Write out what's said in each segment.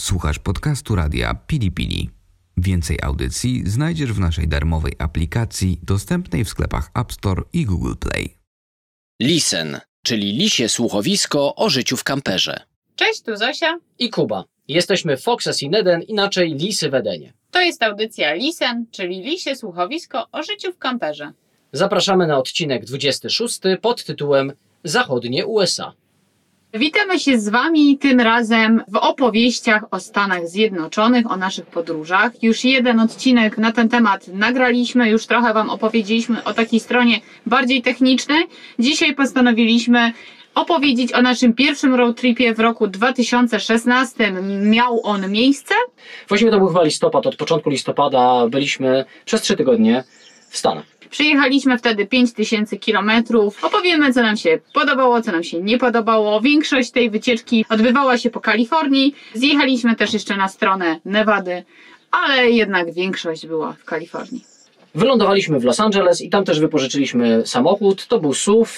Słuchasz podcastu radia Pili Pili. Więcej audycji znajdziesz w naszej darmowej aplikacji dostępnej w sklepach App Store i Google Play. Lisen, czyli lisie słuchowisko o życiu w kamperze. Cześć, tu Zosia. i Kuba. Jesteśmy Foxes in Eden, inaczej Lisy w Edenie. To jest audycja Lisen, czyli lisie słuchowisko o życiu w kamperze. Zapraszamy na odcinek 26 pod tytułem Zachodnie USA. Witamy się z Wami tym razem w opowieściach o Stanach Zjednoczonych, o naszych podróżach. Już jeden odcinek na ten temat nagraliśmy, już trochę Wam opowiedzieliśmy o takiej stronie bardziej technicznej. Dzisiaj postanowiliśmy opowiedzieć o naszym pierwszym road tripie w roku 2016. Miał on miejsce. Właściwie to był chyba listopad, od początku listopada byliśmy przez trzy tygodnie w Stanach. Przejechaliśmy wtedy 5000 kilometrów. Opowiemy, co nam się podobało, co nam się nie podobało. Większość tej wycieczki odbywała się po Kalifornii. Zjechaliśmy też jeszcze na stronę Nevady, ale jednak większość była w Kalifornii. Wylądowaliśmy w Los Angeles i tam też wypożyczyliśmy samochód. To był SUV.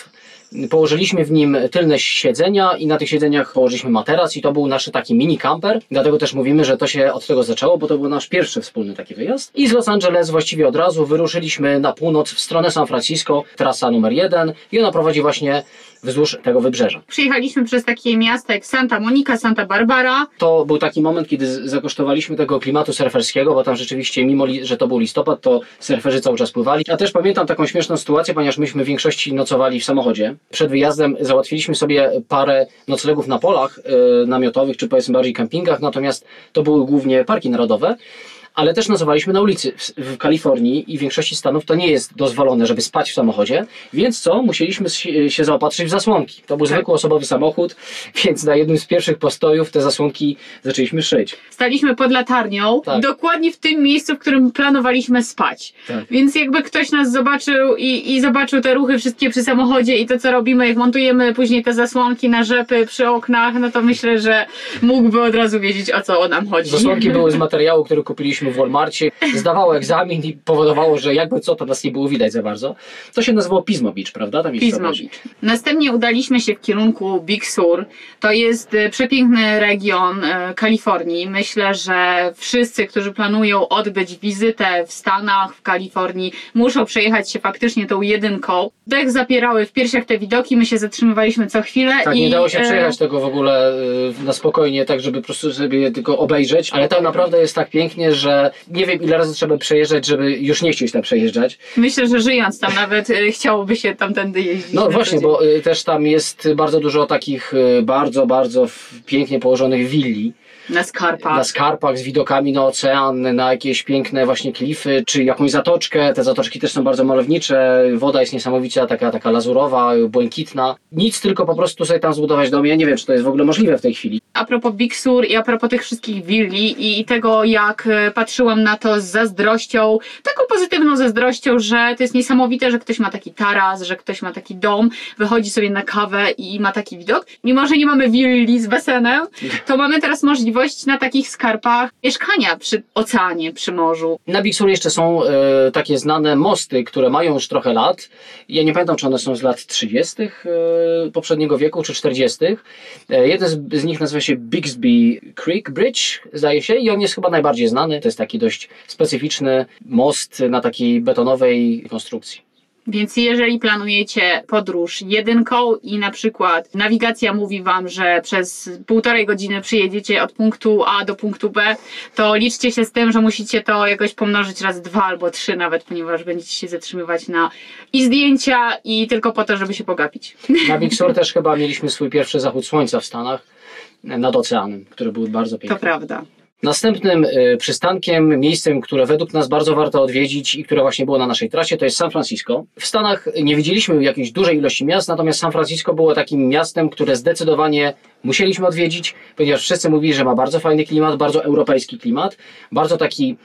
Położyliśmy w nim tylne siedzenia i na tych siedzeniach położyliśmy materac i to był nasz taki mini camper. Dlatego też mówimy, że to się od tego zaczęło, bo to był nasz pierwszy wspólny taki wyjazd. I z Los Angeles właściwie od razu wyruszyliśmy na północ w stronę San Francisco, trasa numer jeden i ona prowadzi właśnie wzdłuż tego wybrzeża. Przyjechaliśmy przez takie miasta jak Santa Monica, Santa Barbara. To był taki moment, kiedy zakosztowaliśmy tego klimatu surferskiego, bo tam rzeczywiście, mimo że to był listopad, to surferzy cały czas pływali. Ja też pamiętam taką śmieszną sytuację, ponieważ myśmy w większości nocowali w samochodzie. Przed wyjazdem załatwiliśmy sobie parę noclegów na polach y, namiotowych, czy powiedzmy bardziej kempingach, natomiast to były głównie parki narodowe. Ale też nocowaliśmy na ulicy w, Kalifornii i w większości stanów to nie jest dozwolone, żeby spać w samochodzie, więc co? Musieliśmy się, się zaopatrzyć w zasłonki. To był zwykły osobowy samochód, więc na jednym z pierwszych postojów te zasłonki zaczęliśmy szyć. Staliśmy pod latarnią, Tak. dokładnie w tym miejscu, w którym planowaliśmy spać. Tak. Więc jakby ktoś nas zobaczył i, i zobaczył te ruchy wszystkie przy samochodzie i to, co robimy, jak montujemy później te zasłonki na rzepy przy oknach, no to myślę, że mógłby od razu wiedzieć, o co nam chodzi. Zasłonki były z materiału, który kupiliśmy w Walmarcie. Zdawało egzamin i powodowało, że jakby co, to nas nie było widać za bardzo. To się nazywało Pismo Beach, prawda? Ta Pismo. Beach. Następnie udaliśmy się w kierunku Big Sur. To jest e, przepiękny region e, Kalifornii. Myślę, że wszyscy, którzy planują odbyć wizytę w Stanach, w Kalifornii, muszą przejechać się faktycznie tą jedynką. Dech zapierały w piersiach te widoki, my się zatrzymywaliśmy co chwilę. Tak, i, nie dało się e, przejechać tego w ogóle na spokojnie, tak żeby po prostu sobie tylko obejrzeć, ale tam naprawdę jest tak pięknie, że nie wiem ile razy trzeba przejeżdżać, żeby już nie chcieć tam przejeżdżać. Myślę, że żyjąc tam nawet e, chciałoby się tamtędy jeździć. No właśnie, bo y, też tam jest bardzo dużo takich y, bardzo, bardzo pięknie położonych willi. Na skarpach. na skarpach z widokami na ocean, na jakieś piękne właśnie klify, czy jakąś zatoczkę. Te zatoczki też są bardzo malownicze, woda jest niesamowicie taka, taka lazurowa, błękitna. Nic, tylko po prostu sobie tam zbudować dom. Ja nie wiem, czy to jest w ogóle możliwe w tej chwili. a propos Big Sur i a propos tych wszystkich willi i tego, jak e, patrzyłam na to z zazdrością, taką pozytywną zazdrością, że to jest niesamowite, że ktoś ma taki taras, że ktoś ma taki dom, wychodzi sobie na kawę i ma taki widok. Mimo, że nie mamy willi z basenem, to mamy teraz możliwość na takich skarpach mieszkania przy oceanie, przy morzu. Na Big Sur jeszcze są e, takie znane mosty, które mają już trochę lat. Ja nie pamiętam, czy one są z lat 30. E, poprzedniego wieku, czy 40. E, jeden z, z nich nazywa się Bixby Creek Bridge, zdaje się, i on jest chyba najbardziej znany. To jest taki dość specyficzny most na takiej betonowej konstrukcji. Więc jeżeli planujecie podróż jedynką i na przykład nawigacja mówi Wam, że przez półtorej godziny przyjedziecie od punktu A do punktu B, to liczcie się z tym, że musicie to jakoś pomnożyć raz dwa albo trzy nawet, ponieważ będziecie się zatrzymywać na i zdjęcia i tylko po to, żeby się pogapić. Na Big Sur też chyba mieliśmy swój pierwszy zachód słońca w Stanach nad oceanem, który był bardzo To piękny. prawda. Następnym y, przystankiem, miejscem, które według nas bardzo warto odwiedzić i które właśnie było na naszej trasie, to jest San Francisco. W Stanach nie widzieliśmy jakiejś dużej ilości miast, natomiast San Francisco było takim miastem, które zdecydowanie musieliśmy odwiedzić, ponieważ wszyscy mówili, że ma bardzo fajny klimat, bardzo europejski klimat, bardzo taki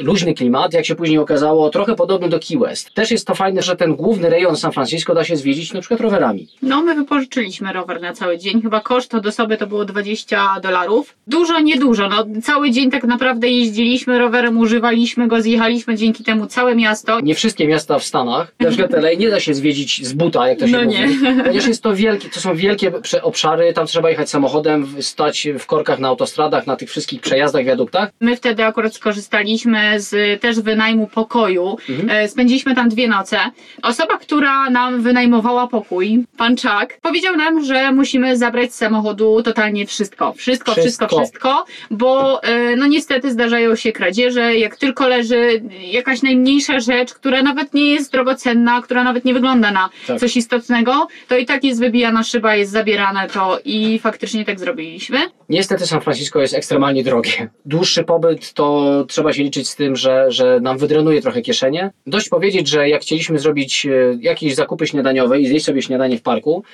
luźny klimat, jak się później okazało, trochę podobny do Key West. Też jest to fajne, że ten główny rejon San Francisco da się zwiedzić na przykład rowerami. No, my wypożyczyliśmy rower na cały dzień. Chyba koszt od osoby to było 20 dolarów. Dużo, niedużo. No, cały dzień tak naprawdę jeździliśmy rowerem, używaliśmy go, zjechaliśmy dzięki temu całe miasto. Nie wszystkie miasta w Stanach, na przykład LA, nie da się zwiedzić z buta, jak to się No mówi. nie. Ponieważ jest to wielkie, to są wielkie obszary, tam trzeba jechać samochodem, stać w korkach na autostradach, na tych wszystkich przejazdach, wiaduktach. My wtedy akurat skorzystaliśmy z też wynajmu pokoju. E, Spędziliśmy tam dwie noce. Osoba, która nam wynajmowała pokój, pan Chuck, powiedział nam, że musimy zabrać z samochodu totalnie wszystko. Wszystko, wszystko, Wszystko. wszystko, bo e, no niestety zdarzają się kradzieże. Jak tylko leży jakaś najmniejsza rzecz, która nawet nie jest drogocenna, która nawet nie wygląda na Tak. coś istotnego, to i tak jest wybijana szyba, jest zabierane to i faktycznie tak zrobiliśmy. Niestety San Francisco jest ekstremalnie drogie. Dłuższy pobyt to trzeba się liczyć z tym, że, że nam wydrenuje trochę kieszenie. Dość powiedzieć, że jak chcieliśmy zrobić e, jakieś zakupy śniadaniowe i zjeść sobie śniadanie w parku,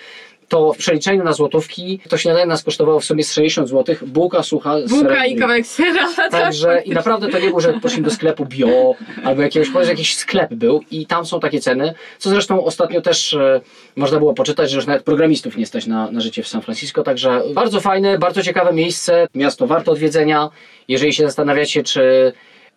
to w przeliczeniu na złotówki to śniadanie nas kosztowało w sumie z 60 zł, bułka sucha z Bułka serem i kawałek sera. tak, Także i naprawdę to nie było, że poszliśmy do sklepu bio albo jakiegoś, powiedz, jakiś sklep był i tam są takie ceny, co zresztą ostatnio też e, można było poczytać, że już nawet programistów nie stać na, na życie w San Francisco, także bardzo fajne, bardzo ciekawe miejsce, miasto warto odwiedzenia. Jeżeli się zastanawiacie, czy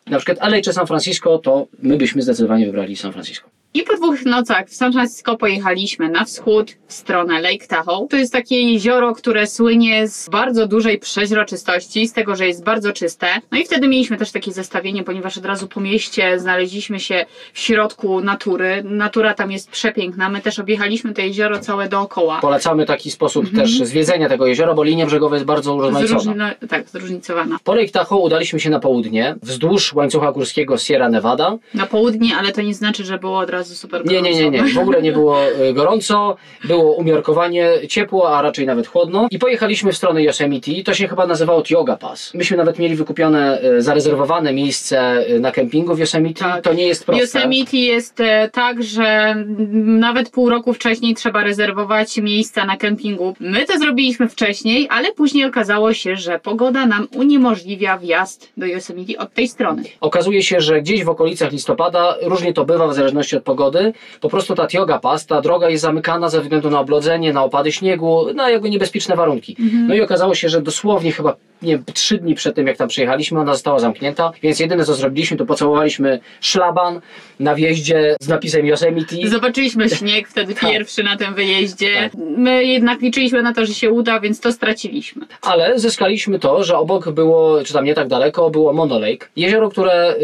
na przykład LA czy San Francisco, to my byśmy zdecydowanie wybrali San Francisco. I po dwóch nocach w San Francisco pojechaliśmy na wschód, w stronę Lake Tahoe. To jest takie jezioro, które słynie z bardzo dużej przeźroczystości, z tego, że jest bardzo czyste. No i wtedy mieliśmy też takie zestawienie, ponieważ od razu po mieście znaleźliśmy się w środku natury. Natura tam jest przepiękna. My też objechaliśmy to jezioro całe dookoła. Polecamy taki sposób też zwiedzenia tego jeziora, bo linia brzegowa jest bardzo urozmaicona. Zróżni- tak, zróżnicowana. Po Lake Tahoe udaliśmy się na południe, wzdłuż łańcucha górskiego Sierra Nevada. Na południe, ale to nie znaczy, że było od razu super Nie, nie, nie, nie. gorąco. W ogóle nie było e, gorąco, było umiarkowanie ciepło, a raczej nawet chłodno. I pojechaliśmy w stronę Yosemite. To się chyba nazywało Tioga Pass. Myśmy nawet mieli wykupione, e, zarezerwowane miejsce e, na kempingu w Yosemite. Tak. To nie jest proste. Yosemite jest tak, że nawet pół roku wcześniej trzeba rezerwować miejsca na kempingu. My to zrobiliśmy wcześniej, ale później okazało się, że pogoda nam uniemożliwia wjazd do Yosemite od tej strony. Okazuje się, że gdzieś w okolicach listopada, różnie to bywa w zależności od pogody, po prostu ta Tioga Pass, ta droga jest zamykana ze względu na oblodzenie, na opady śniegu, na jakby niebezpieczne warunki. No i okazało się, że dosłownie chyba nie wiem, trzy dni przed tym, jak tam przyjechaliśmy, ona została zamknięta, więc jedyne co zrobiliśmy, to pocałowaliśmy szlaban na wjeździe z napisem Yosemite. Zobaczyliśmy śnieg wtedy Tak. pierwszy na tym wyjeździe. Tak. My jednak liczyliśmy na to, że się uda, więc to straciliśmy. Ale zyskaliśmy to, że obok było, czy tam nie tak daleko, było Mono Lake. Jezioro, które,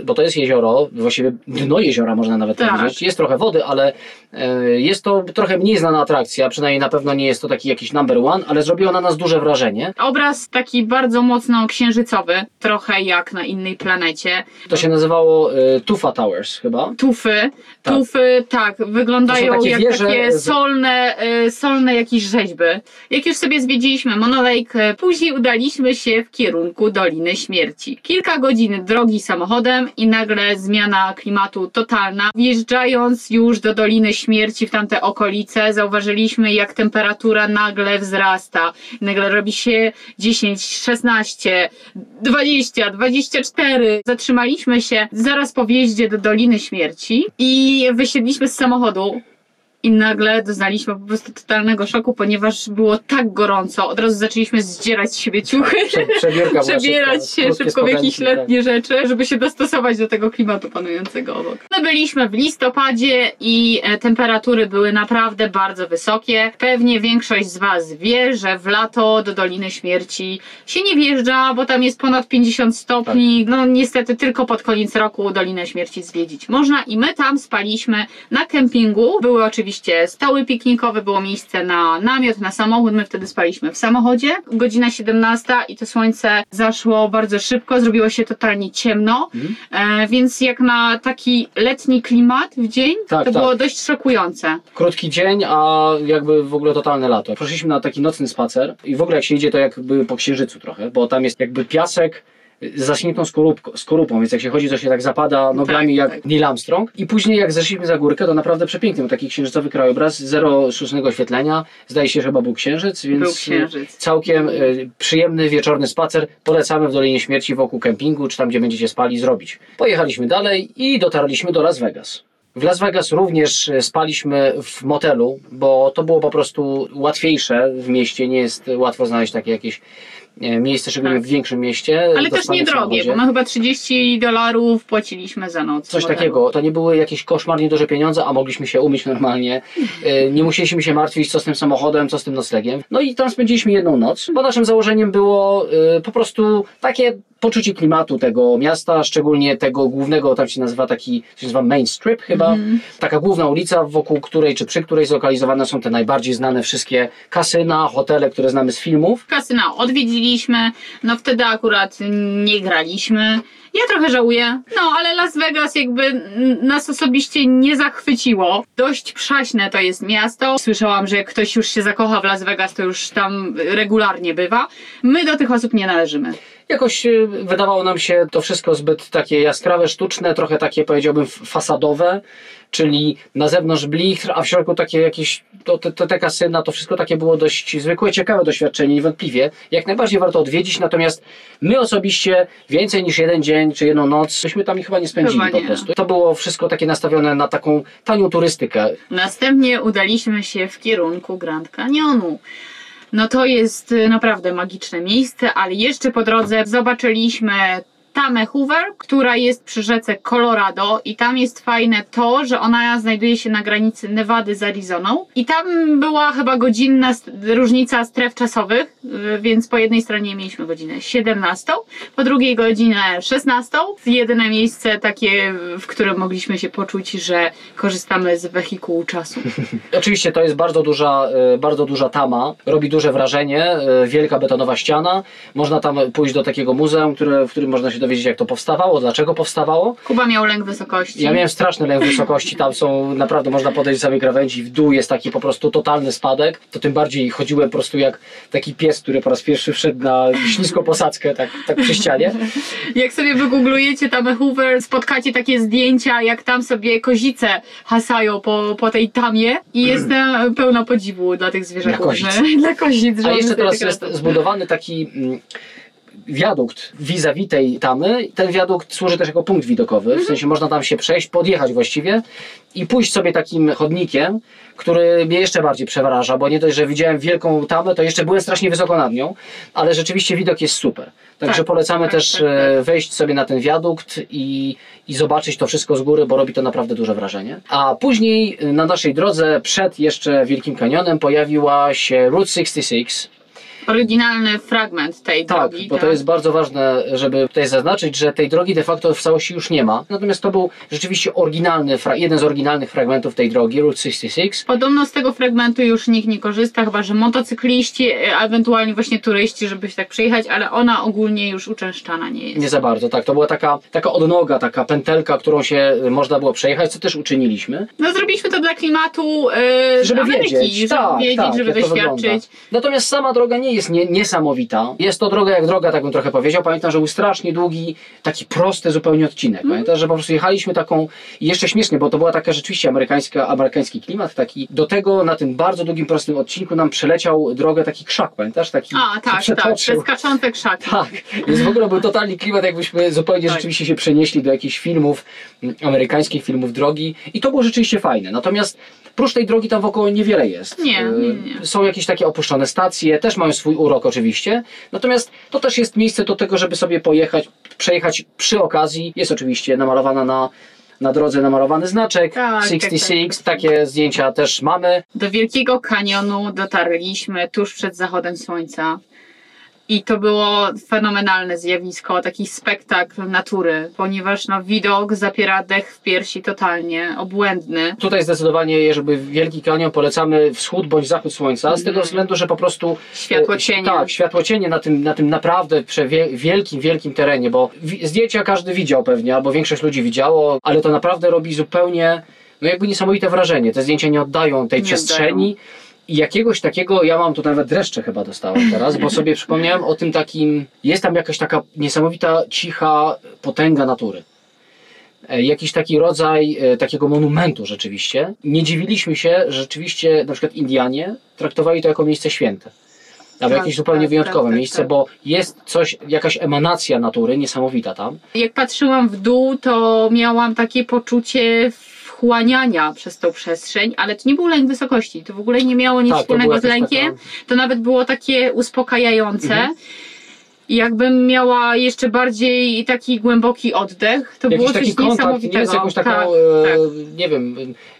y, bo to jest jezioro, właściwie dno jeziora można nawet Tak. Powiedzieć. Jest trochę wody, ale y, jest to trochę mniej znana atrakcja, przynajmniej na pewno nie jest to taki jakiś number one, ale zrobiło na nas duże wrażenie. Obraz taki bardzo mocno księżycowy, trochę jak na innej planecie. To się nazywało y, Tufa Towers chyba. Tufy. Tak. Tufy, tak, wyglądają takie jak wieże takie solne, e, solne jakieś rzeźby. Jak już sobie zwiedziliśmy Mono Lake, e, później udaliśmy się w kierunku Doliny Śmierci. Kilka godzin drogi samochodem i nagle zmiana klimatu totalna. Wjeżdżając już do Doliny Śmierci w tamte okolice, zauważyliśmy jak temperatura nagle wzrasta. Nagle robi się 10, 16, 20, 24. Zatrzymaliśmy się zaraz po wjeździe do Doliny Śmierci i wysiedliśmy z samochodu. I nagle doznaliśmy po prostu totalnego szoku, ponieważ było tak gorąco. Od razu zaczęliśmy zdzierać z siebie ciuchy, Prze, była przebierać się szybko w jakieś spodenki, tak. letnie rzeczy, żeby się dostosować do tego klimatu panującego obok. My byliśmy w listopadzie i e, temperatury były naprawdę bardzo wysokie. Pewnie większość z Was wie, że w lato do Doliny Śmierci się nie wjeżdża, bo tam jest ponad 50 stopni. Tak. No niestety tylko pod koniec roku Dolinę Śmierci zwiedzić można i my tam spaliśmy na kempingu. Były oczywiście stały piknikowe, było miejsce na namiot, na samochód. My wtedy spaliśmy w samochodzie. Godzina 17 i to słońce zaszło bardzo szybko, zrobiło się totalnie ciemno, Mhm. e, więc jak na taki letni klimat w dzień, Tak, to tak. było dość szokujące. Krótki dzień, a jakby w ogóle totalne lato. Poszliśmy na taki nocny spacer i w ogóle jak się idzie, to jakby po księżycu trochę, bo tam jest jakby piasek zaśniętą skorupką, skorupą, więc jak się chodzi, to się tak zapada nogami Tak, jak tak. Neil Armstrong. I później jak zeszliśmy za górkę, to naprawdę przepiękny, bo taki księżycowy krajobraz, zero sztucznego oświetlenia, zdaje się, że chyba był księżyc, więc Był księżyc. całkiem y, przyjemny wieczorny spacer. Polecamy w Dolinie Śmierci wokół kempingu, czy tam, gdzie będziecie spali, zrobić. Pojechaliśmy dalej i dotarliśmy do Las Vegas. W Las Vegas również y, spaliśmy w motelu, bo to było po prostu łatwiejsze w mieście. Nie jest łatwo znaleźć takie jakieś miejsce, szczególnie Tak. w większym mieście. Ale do też niedrogie, bo my chyba 30 dolarów płaciliśmy za noc. Coś takiego. To nie były jakieś koszmarnie duże pieniądze, a mogliśmy się umyć normalnie. E, Nie musieliśmy się martwić, co z tym samochodem, co z tym noclegiem. No i tam spędziliśmy jedną noc, bo naszym założeniem było e, po prostu takie poczucie klimatu tego miasta, szczególnie tego głównego, tam się nazywa taki, się nazywa Main Strip chyba. Taka główna ulica, wokół której, czy przy której zlokalizowane są te najbardziej znane wszystkie kasyna, hotele, które znamy z filmów. Kasyna no wtedy akurat nie graliśmy. Ja trochę żałuję, no ale Las Vegas jakby nas osobiście nie zachwyciło. Dość przaśne to jest miasto. Słyszałam, że jak ktoś już się zakocha w Las Vegas, to już tam regularnie bywa. My do tych osób nie należymy. Jakoś e, wydawało nam się to wszystko zbyt takie jaskrawe, sztuczne, trochę takie powiedziałbym fasadowe, czyli na zewnątrz blichtr, a w środku takie jakieś, to, te, te, kasyna, to wszystko takie było dość zwykłe, ciekawe doświadczenie, niewątpliwie. Jak najbardziej warto odwiedzić, natomiast my osobiście więcej niż jeden dzień czy jedną noc, byśmy tam chyba nie spędzili Chyba po nie. prostu. To było wszystko takie nastawione na taką tanią turystykę. Następnie udaliśmy się w kierunku Grand Canyonu. No to jest y, naprawdę magiczne miejsce, ale jeszcze po drodze zobaczyliśmy Tamę Hoover, która jest przy rzece Colorado i tam jest fajne to, że ona znajduje się na granicy Nevady z Arizoną i tam była chyba godzinna różnica stref czasowych, więc po jednej stronie mieliśmy godzinę 17, po drugiej godzinę 16. Jedyne miejsce takie, w którym mogliśmy się poczuć, że korzystamy z wehikułu czasu. Oczywiście to jest bardzo duża, e, bardzo duża tama, robi duże wrażenie, e, wielka betonowa ściana. Można tam pójść do takiego muzeum, które, w którym można się dowiedzieć, jak to powstawało, dlaczego powstawało. Kuba miał lęk wysokości. Ja miałem straszny lęk wysokości, tam są naprawdę można podejść z samej krawędzi, w dół jest taki po prostu totalny spadek. To tym bardziej chodziłem po prostu jak taki pies, który po raz pierwszy wszedł na śliską posadzkę, tak, tak przy ścianie. Jak sobie wygooglujecie tam Hoover, spotkacie takie zdjęcia, jak tam sobie kozice hasają po, po tej tamie i jestem pełna podziwu dla tych zwierzaków. Dla kozic. Dla kozic, A jeszcze teraz tak jest zbudowany taki mm, wiadukt vis-a-vis tej tamy. Ten wiadukt służy też jako punkt widokowy, w sensie można tam się przejść, podjechać właściwie i pójść sobie takim chodnikiem, który mnie jeszcze bardziej przeraża, bo nie dość, że widziałem wielką tamę, to jeszcze byłem strasznie wysoko nad nią, ale rzeczywiście widok jest super. Także Tak, polecamy tak, też tak, e, tak. wejść sobie na ten wiadukt i, i zobaczyć to wszystko z góry, bo robi to naprawdę duże wrażenie. A później e, na naszej drodze, przed jeszcze Wielkim Kanionem, pojawiła się Route 66. Oryginalny fragment tej Tak, drogi. bo to jest bardzo ważne, żeby tutaj zaznaczyć, że tej drogi de facto w całości już nie ma. Natomiast to był rzeczywiście oryginalny, jeden z oryginalnych fragmentów tej drogi, Route 66. Podobno z tego fragmentu już nikt nie korzysta, chyba że motocykliści, e, ewentualnie właśnie turyści, żeby się tak przejechać, ale ona ogólnie już uczęszczana nie jest. Nie za bardzo, tak. To była taka, taka odnoga, taka pętelka, którą się y, można było przejechać, co też uczyniliśmy. No zrobiliśmy to dla klimatu e, Żeby Ameryki, wiedzieć, żeby tak, wiedzieć, tak, żeby wygląda. doświadczyć. Natomiast sama droga nie jest nie, niesamowita. Jest to droga jak droga, tak bym trochę powiedział. Pamiętam, że był strasznie długi, taki prosty zupełnie odcinek. Mhm. Pamiętam, że po prostu jechaliśmy taką, i jeszcze śmiesznie, bo to była taka rzeczywiście amerykańska, amerykański klimat taki. Do tego na tym bardzo długim, prostym odcinku nam przeleciał drogę taki krzak, pamiętasz? Taki A, tak, tak, przetoczył. te skaczące krzaki. Tak, więc w ogóle był totalny klimat, jakbyśmy zupełnie Tak. rzeczywiście się przenieśli do jakichś filmów, mm, amerykańskich filmów drogi i to było rzeczywiście fajne. Natomiast prócz tej drogi tam wokoło niewiele jest. Nie, nie, nie. Są jakieś takie opuszczone stacje, też mają swój urok oczywiście, natomiast to też jest miejsce do tego, żeby sobie pojechać, przejechać przy okazji. Jest oczywiście namalowana na na drodze namalowany znaczek Tak, tak, 66, tak. takie zdjęcia też mamy. Do Wielkiego Kanionu dotarliśmy tuż przed zachodem słońca. I to było fenomenalne zjawisko, taki spektakl natury, ponieważ no, widok zapiera dech w piersi totalnie, obłędny. Tutaj zdecydowanie, jeżeli Wielki Kanion polecamy wschód bądź zachód słońca, z tego Mhm. względu, że po prostu Światło e, cienie. Tak, światło cienie na tym, na tym naprawdę wielkim, wielkim terenie, bo zdjęcia każdy widział pewnie, albo większość ludzi widziało, ale to naprawdę robi zupełnie, no jakby niesamowite wrażenie. Te zdjęcia nie oddają tej Nie przestrzeni. I jakiegoś takiego, ja mam tu nawet dreszcze chyba dostałem teraz, bo sobie przypomniałem o tym takim, jest tam jakaś taka niesamowita, cicha potęga natury. E, Jakiś taki rodzaj e, takiego monumentu rzeczywiście. Nie dziwiliśmy się, że rzeczywiście na przykład Indianie traktowali to jako miejsce święte. Albo Tak, jakieś zupełnie tak, wyjątkowe tak, tak, miejsce, tak. bo jest coś, jakaś emanacja natury niesamowita tam. Jak patrzyłam w dół, to miałam takie poczucie wchłaniania przez tą przestrzeń, ale to nie był lęk wysokości. To w ogóle nie miało nic Tak, wspólnego z lękiem. taka- To nawet było takie uspokajające. Mhm. Jakbym miała jeszcze bardziej taki głęboki oddech, to było Jakiś coś taki kontakt, niesamowitego. nie? Z jakąś taką, tak, e, tak. nie wiem,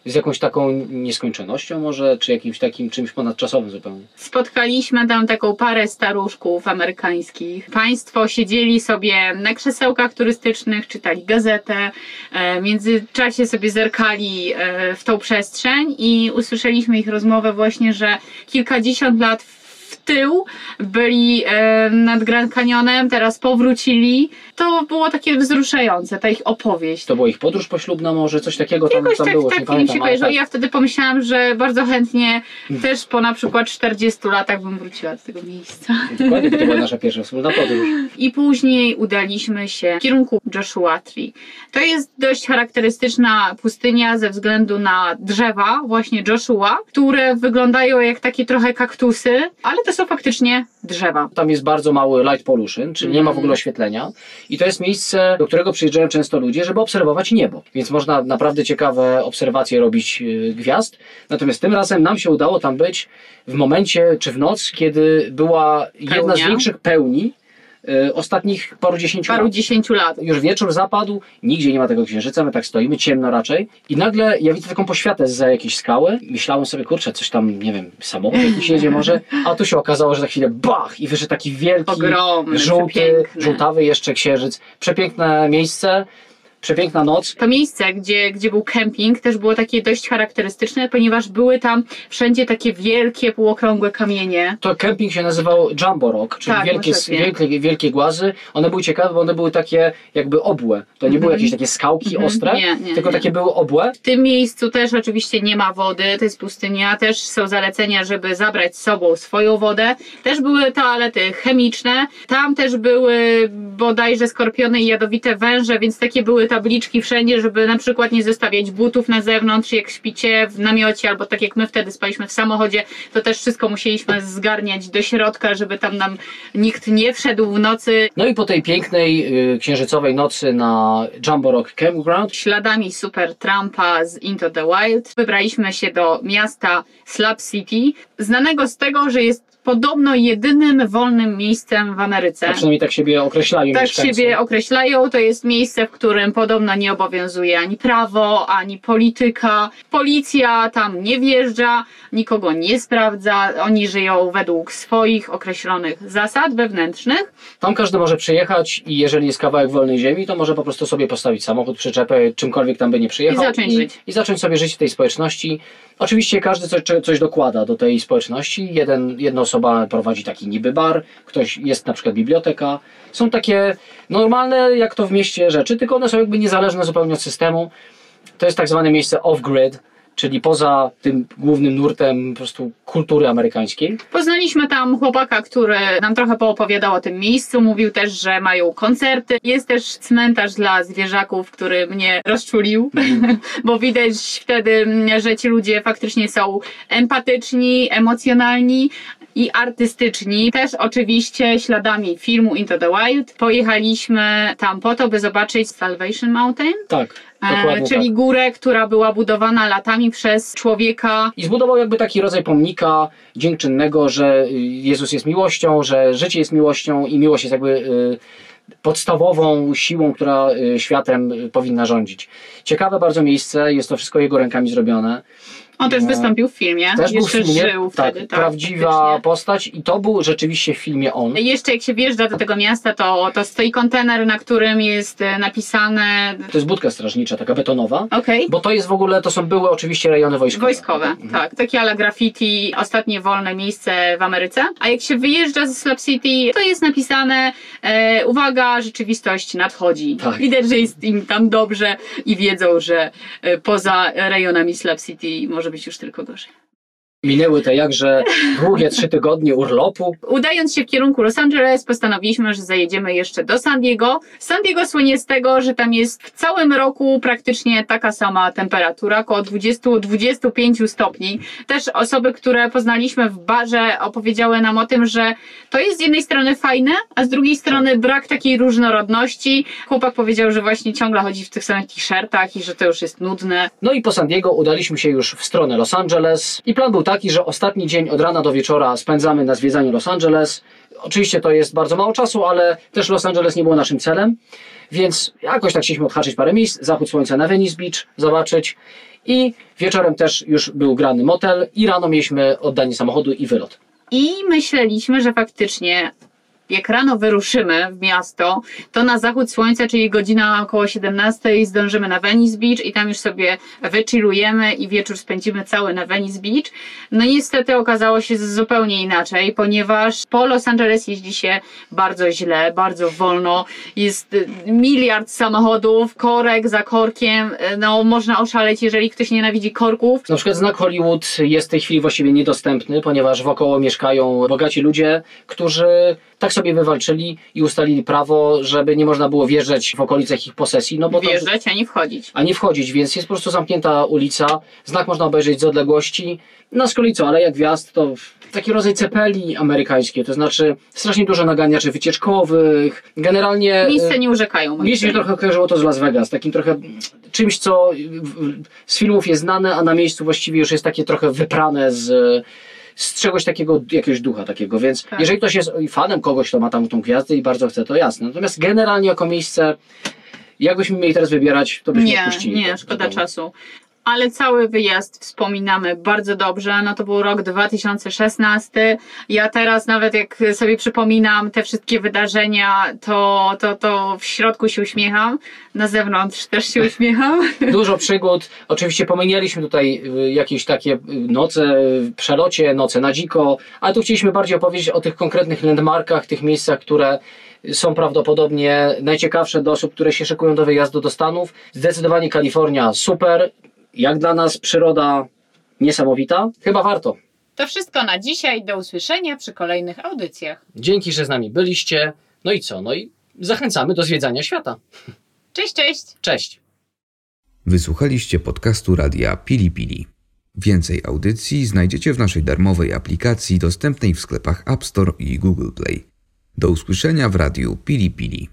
z jakąś taką nieskończonością może, czy jakimś takim czymś ponadczasowym zupełnie. Spotkaliśmy tam taką parę staruszków amerykańskich. Państwo siedzieli sobie na krzesełkach turystycznych, czytali gazetę, e, w międzyczasie sobie zerkali e, w tą przestrzeń i usłyszeliśmy ich rozmowę właśnie, że kilkadziesiąt lat w tył byli e, nad Grand Canyonem, teraz powrócili. To było takie wzruszające, ta ich opowieść. To była ich podróż poślubna może, coś takiego tam, Jakoś tam tak, było, tak nie mi pamiętam. się ale kojarzyło. tak. Ja wtedy pomyślałam, że bardzo chętnie też po na przykład 40 latach bym wróciła do tego miejsca. Dokładnie, to była nasza pierwsza wspólna podróż. I później udaliśmy się w kierunku Joshua Tree. To jest dość charakterystyczna pustynia ze względu na drzewa, właśnie Joshua, które wyglądają jak takie trochę kaktusy, ale to są faktycznie drzewa. Tam jest bardzo mały light pollution, czyli nie ma w ogóle oświetlenia. I to jest miejsce, do którego przyjeżdżają często ludzie, żeby obserwować niebo. Więc można naprawdę ciekawe obserwacje robić yy, gwiazd. Natomiast tym razem nam się udało tam być w momencie, czy w noc, kiedy była jedna z Pełnia. większych pełni ostatnich paru dziesięciu Paru lat. dziesięciu lat. Już wieczór zapadł, nigdzie nie ma tego księżyca, my tak stoimy, ciemno raczej. I nagle ja widzę taką poświatę za jakiejś skały. Myślałem sobie, kurczę, coś tam, nie wiem, samochód jakiś jedzie może. A tu się okazało, że za chwilę bach! I wyszedł taki wielki, Ogromny, żółty, żółtawy jeszcze księżyc. Przepiękne miejsce, przepiękna noc. To miejsce, gdzie, gdzie był kemping, też było takie dość charakterystyczne, ponieważ były tam wszędzie takie wielkie, półokrągłe kamienie. To kemping się nazywał Jumbo Rock, czyli Tak, wielkie, wielkie, wielkie głazy. One były ciekawe, bo one były takie jakby obłe. To nie były jakieś takie skałki Mhm. ostre, Nie, nie, tylko nie. takie były obłe. W tym miejscu też oczywiście nie ma wody, to jest pustynia, też są zalecenia, żeby zabrać z sobą swoją wodę. Też były toalety chemiczne, tam też były bodajże skorpiony i jadowite węże, więc takie były tabliczki wszędzie, żeby na przykład nie zostawiać butów na zewnątrz, jak śpicie w namiocie, albo tak jak my wtedy spaliśmy w samochodzie, to też wszystko musieliśmy zgarniać do środka, żeby tam nam nikt nie wszedł w nocy. No i po tej pięknej y, księżycowej nocy na Jumbo Rock Campground śladami Super Trumpa z Into the Wild wybraliśmy się do miasta Slab City, znanego z tego, że jest podobno jedynym wolnym miejscem w Ameryce. A przynajmniej tak siebie określają Tak mieszkańcy. siebie określają, to jest miejsce, w którym podobno nie obowiązuje ani prawo, ani polityka. Policja tam nie wjeżdża, nikogo nie sprawdza, oni żyją według swoich określonych zasad wewnętrznych. Tam każdy może przyjechać i jeżeli jest kawałek wolnej ziemi, to może po prostu sobie postawić samochód, przyczepę, czymkolwiek tam by nie przyjechał. I zacząć żyć. I zacząć sobie żyć w tej społeczności. Oczywiście każdy coś, coś dokłada do tej społeczności. Jeden, jedna osoba prowadzi taki niby bar, ktoś jest na przykład biblioteka. Są takie normalne, jak to w mieście rzeczy, tylko one są jakby niezależne zupełnie od systemu. To jest tak zwane miejsce off-grid, czyli poza tym głównym nurtem po prostu kultury amerykańskiej. Poznaliśmy tam chłopaka, który nam trochę poopowiadał o tym miejscu. Mówił też, że mają koncerty. Jest też cmentarz dla zwierzaków, który mnie rozczulił, bo widać wtedy, że ci ludzie faktycznie są empatyczni, emocjonalni i artystyczni. Też oczywiście śladami filmu Into the Wild pojechaliśmy tam po to, by zobaczyć Salvation Mountain. Tak, E, czyli tak. górę, która była budowana latami przez człowieka I zbudował jakby taki rodzaj pomnika dziękczynnego, że y, Jezus jest miłością, że życie jest miłością i miłość jest jakby y, podstawową siłą, która y, światem powinna rządzić. Ciekawe bardzo miejsce, jest to wszystko jego rękami zrobione. On też wystąpił w filmie. Też był w Jeszcze filmie, żył tak, wtedy. Tak, prawdziwa faktycznie. postać i to był rzeczywiście w filmie on. Jeszcze jak się wjeżdża do tego miasta, to, to stoi kontener, na którym jest e, napisane. To jest budka strażnicza, taka betonowa. Okej. Bo to jest w ogóle, to są były oczywiście rejony wojskowe. Wojskowe, tak. Takie ala graffiti, ostatnie wolne miejsce w Ameryce. A jak się wyjeżdża ze Slab City, to jest napisane e, uwaga, rzeczywistość nadchodzi. Tak. Widać, że jest im tam dobrze i wiedzą, że e, poza rejonami Slab City może być już tylko gorzej. Minęły te jakże długie trzy tygodnie urlopu. Udając się w kierunku Los Angeles, postanowiliśmy, że zajedziemy jeszcze do San Diego. San Diego słynie z tego, że tam jest w całym roku praktycznie taka sama temperatura, około 20-25 stopni. Też osoby, które poznaliśmy w barze, opowiedziały nam o tym, że to jest z jednej strony fajne, a z drugiej strony brak takiej różnorodności. Chłopak powiedział, że właśnie ciągle chodzi w tych samych t-shirtach i że to już jest nudne. No i po San Diego udaliśmy się już w stronę Los Angeles i plan był taki, że ostatni dzień od rana do wieczora spędzamy na zwiedzaniu Los Angeles. Oczywiście to jest bardzo mało czasu, ale też Los Angeles nie było naszym celem, więc jakoś tak chcieliśmy odhaczyć parę miejsc, zachód słońca na Venice Beach zobaczyć i wieczorem też już był grany motel i rano mieliśmy oddanie samochodu i wylot. I myśleliśmy, że faktycznie jak rano wyruszymy w miasto, to na zachód słońca, czyli godzina około 17 zdążymy na Venice Beach i tam już sobie wychillujemy i wieczór spędzimy cały na Venice Beach. No niestety okazało się zupełnie inaczej, ponieważ po Los Angeles jeździ się bardzo źle, bardzo wolno. Jest y, miliard samochodów, korek za korkiem, no można oszaleć, jeżeli ktoś nienawidzi korków. Na przykład znak Hollywood jest w tej chwili właściwie niedostępny, ponieważ wokoło mieszkają bogaci ludzie, którzy tak sobie wywalczyli i ustalili prawo, żeby nie można było wjeżdżać w okolicach ich posesji. No bo tam- Wjeżdżać, a nie wchodzić. a nie wchodzić, więc jest po prostu zamknięta ulica, znak można obejrzeć z odległości. No z kolei co, ale jak wjazd to taki rodzaj cepeli amerykańskie, to znaczy strasznie dużo naganiaczy wycieczkowych, generalnie... Miejsce e, nie urzekają. moim mi trochę kojarzyło to z Las Vegas, takim trochę czymś, co z filmów jest znane, a na miejscu właściwie już jest takie trochę wyprane z, z czegoś takiego, jakiegoś ducha takiego, więc Tak. jeżeli ktoś jest fanem kogoś, kto ma tam tą gwiazdę i bardzo chce, to jasne. Natomiast generalnie jako miejsce, jakbyśmy mieli teraz wybierać, to byśmy Nie, odpuścili. nie, to szkoda czasu. Ale cały wyjazd wspominamy bardzo dobrze. No to był rok 2016. Ja teraz nawet jak sobie przypominam te wszystkie wydarzenia, to, to, to w środku się uśmiecham. Na zewnątrz też się uśmiecham. Dużo przygód. Oczywiście pominieliśmy tutaj y, jakieś takie y, noce w przelocie, noce na dziko, ale tu chcieliśmy bardziej opowiedzieć o tych konkretnych landmarkach, tych miejscach, które są prawdopodobnie najciekawsze dla osób, które się szykują do wyjazdu do Stanów. Zdecydowanie Kalifornia super. Jak dla nas przyroda niesamowita. Chyba warto. To wszystko na dzisiaj. Do usłyszenia przy kolejnych audycjach. Dzięki, że z nami byliście. No i co? No i zachęcamy do zwiedzania świata. Cześć, cześć! Cześć. Wysłuchaliście podcastu radia Pili Pili. Więcej audycji znajdziecie w naszej darmowej aplikacji dostępnej w sklepach App Store i Google Play. Do usłyszenia w radiu Pili Pili.